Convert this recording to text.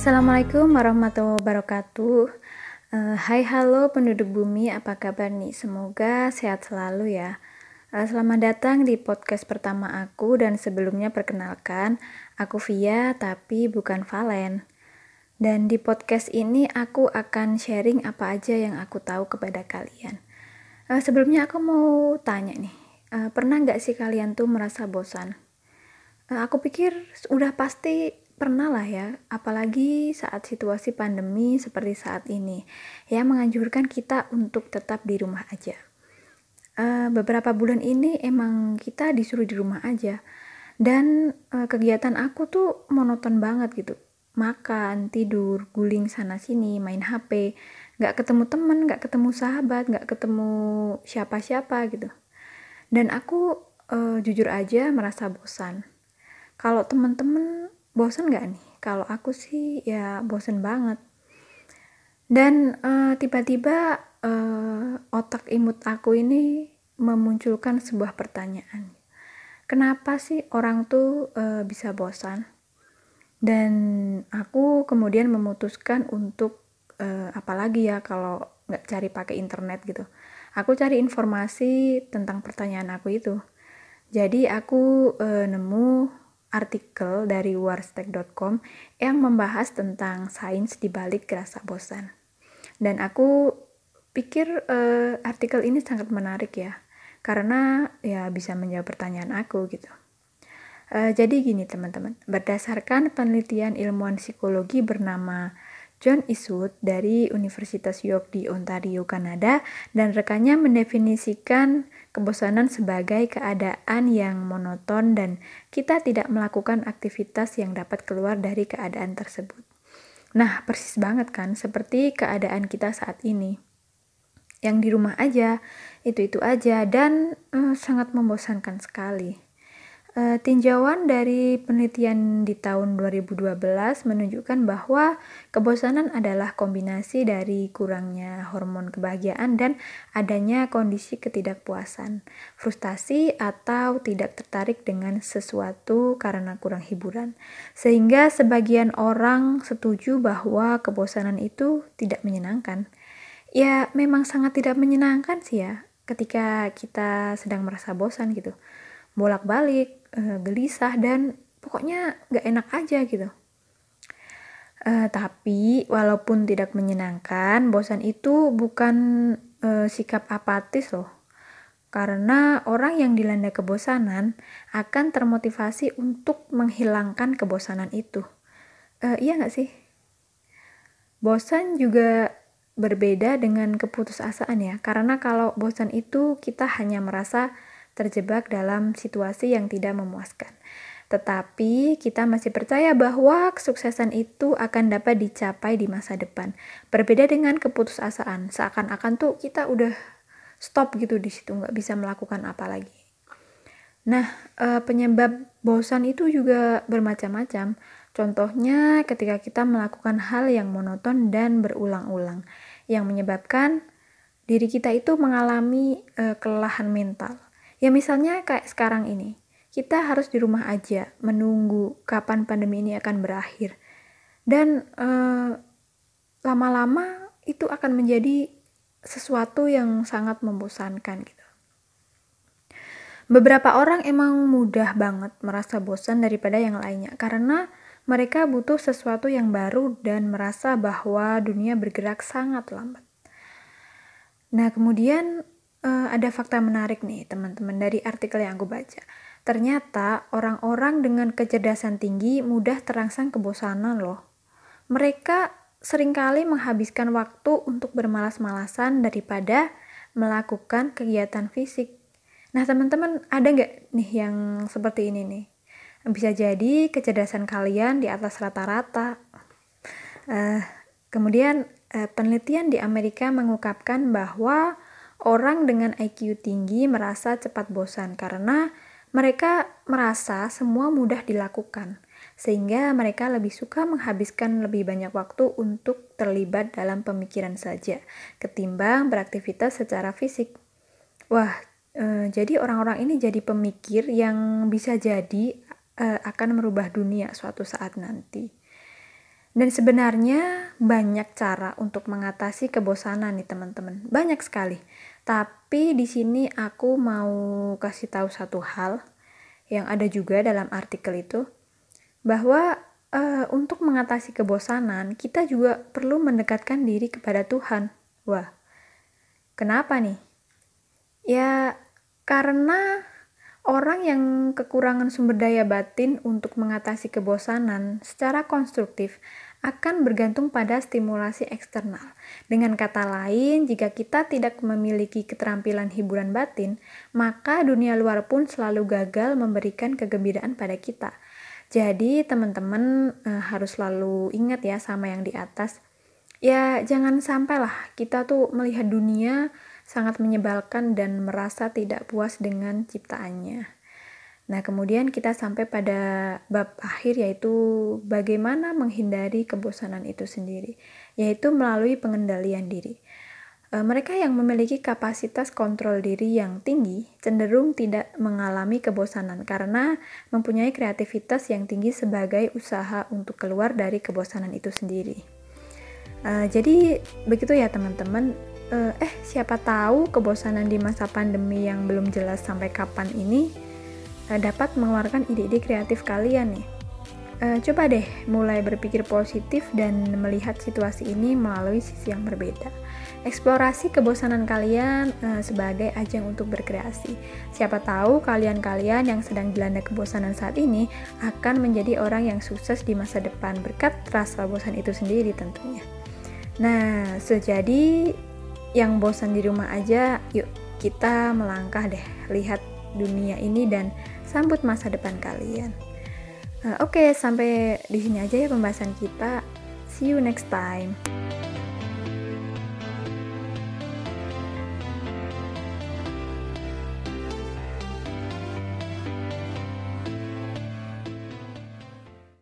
Assalamualaikum warahmatullahi wabarakatuh. Uh, hai halo penduduk bumi, apa kabar nih? Semoga sehat selalu ya. Uh, selamat datang di podcast pertama aku dan sebelumnya perkenalkan, aku Via tapi bukan Valen. Dan di podcast ini aku akan sharing apa aja yang aku tahu kepada kalian. Uh, sebelumnya aku mau tanya nih, uh, pernah nggak sih kalian tuh merasa bosan? Aku pikir udah pasti pernah lah ya, apalagi saat situasi pandemi seperti saat ini, yang menganjurkan kita untuk tetap di rumah aja. Uh, beberapa bulan ini emang kita disuruh di rumah aja, dan uh, kegiatan aku tuh monoton banget gitu. Makan, tidur, guling sana sini, main HP, nggak ketemu temen, nggak ketemu sahabat, nggak ketemu siapa-siapa gitu. Dan aku uh, jujur aja merasa bosan. Kalau temen-temen bosen gak nih? Kalau aku sih ya bosen banget. Dan uh, tiba-tiba uh, otak imut aku ini memunculkan sebuah pertanyaan. Kenapa sih orang tuh uh, bisa bosan? Dan aku kemudian memutuskan untuk uh, apalagi ya kalau nggak cari pakai internet gitu. Aku cari informasi tentang pertanyaan aku itu. Jadi aku uh, nemu artikel dari warstek.com yang membahas tentang sains di balik rasa bosan. Dan aku pikir uh, artikel ini sangat menarik ya, karena ya bisa menjawab pertanyaan aku gitu. Uh, jadi gini teman-teman, berdasarkan penelitian ilmuwan psikologi bernama John Eastwood dari Universitas York di Ontario, Kanada, dan rekannya mendefinisikan kebosanan sebagai keadaan yang monoton dan kita tidak melakukan aktivitas yang dapat keluar dari keadaan tersebut. Nah, persis banget kan, seperti keadaan kita saat ini. Yang di rumah aja, itu-itu aja, dan uh, sangat membosankan sekali. Uh, tinjauan dari penelitian di tahun 2012 menunjukkan bahwa kebosanan adalah kombinasi dari kurangnya hormon kebahagiaan dan adanya kondisi ketidakpuasan, frustasi atau tidak tertarik dengan sesuatu karena kurang hiburan. Sehingga sebagian orang setuju bahwa kebosanan itu tidak menyenangkan. Ya, memang sangat tidak menyenangkan sih ya ketika kita sedang merasa bosan gitu. Bolak-balik uh, gelisah dan pokoknya gak enak aja gitu. Uh, tapi walaupun tidak menyenangkan, bosan itu bukan uh, sikap apatis loh. Karena orang yang dilanda kebosanan akan termotivasi untuk menghilangkan kebosanan itu. Uh, iya gak sih? Bosan juga berbeda dengan keputusasaan ya. Karena kalau bosan itu kita hanya merasa terjebak dalam situasi yang tidak memuaskan. Tetapi kita masih percaya bahwa kesuksesan itu akan dapat dicapai di masa depan. Berbeda dengan keputusasaan, seakan-akan tuh kita udah stop gitu di situ, nggak bisa melakukan apa lagi. Nah, e, penyebab bosan itu juga bermacam-macam. Contohnya ketika kita melakukan hal yang monoton dan berulang-ulang, yang menyebabkan diri kita itu mengalami e, kelelahan mental. Ya misalnya kayak sekarang ini, kita harus di rumah aja menunggu kapan pandemi ini akan berakhir. Dan eh, lama-lama itu akan menjadi sesuatu yang sangat membosankan gitu. Beberapa orang emang mudah banget merasa bosan daripada yang lainnya karena mereka butuh sesuatu yang baru dan merasa bahwa dunia bergerak sangat lambat. Nah, kemudian uh, ada fakta menarik nih teman-teman dari artikel yang aku baca. Ternyata orang-orang dengan kecerdasan tinggi mudah terangsang kebosanan loh. Mereka sering kali menghabiskan waktu untuk bermalas-malasan daripada melakukan kegiatan fisik. Nah teman-teman ada nggak nih yang seperti ini nih? Bisa jadi kecerdasan kalian di atas rata-rata. Uh, kemudian uh, penelitian di Amerika mengungkapkan bahwa orang dengan IQ tinggi merasa cepat bosan karena mereka merasa semua mudah dilakukan, sehingga mereka lebih suka menghabiskan lebih banyak waktu untuk terlibat dalam pemikiran saja, ketimbang beraktivitas secara fisik. Wah, e, jadi orang-orang ini jadi pemikir yang bisa jadi e, akan merubah dunia suatu saat nanti. Dan sebenarnya banyak cara untuk mengatasi kebosanan nih teman-teman. Banyak sekali. Tapi di sini aku mau kasih tahu satu hal yang ada juga dalam artikel itu bahwa uh, untuk mengatasi kebosanan kita juga perlu mendekatkan diri kepada Tuhan. Wah. Kenapa nih? Ya karena Orang yang kekurangan sumber daya batin untuk mengatasi kebosanan secara konstruktif akan bergantung pada stimulasi eksternal. Dengan kata lain, jika kita tidak memiliki keterampilan hiburan batin, maka dunia luar pun selalu gagal memberikan kegembiraan pada kita. Jadi, teman-teman e, harus selalu ingat ya sama yang di atas. Ya, jangan sampailah kita tuh melihat dunia sangat menyebalkan dan merasa tidak puas dengan ciptaannya. Nah, kemudian kita sampai pada bab akhir yaitu bagaimana menghindari kebosanan itu sendiri, yaitu melalui pengendalian diri. E, mereka yang memiliki kapasitas kontrol diri yang tinggi cenderung tidak mengalami kebosanan karena mempunyai kreativitas yang tinggi sebagai usaha untuk keluar dari kebosanan itu sendiri. Uh, jadi begitu ya teman-teman uh, eh siapa tahu kebosanan di masa pandemi yang belum jelas sampai kapan ini dapat mengeluarkan ide-ide kreatif kalian nih. Uh, coba deh mulai berpikir positif dan melihat situasi ini melalui sisi yang berbeda. Eksplorasi kebosanan kalian uh, sebagai ajang untuk berkreasi. Siapa tahu kalian-kalian yang sedang dilanda kebosanan saat ini akan menjadi orang yang sukses di masa depan berkat rasa bosan itu sendiri tentunya. Nah, sejadi yang bosan di rumah aja, yuk kita melangkah deh, lihat dunia ini dan sambut masa depan kalian. Uh, Oke, okay, sampai di sini aja ya pembahasan kita. See you next time.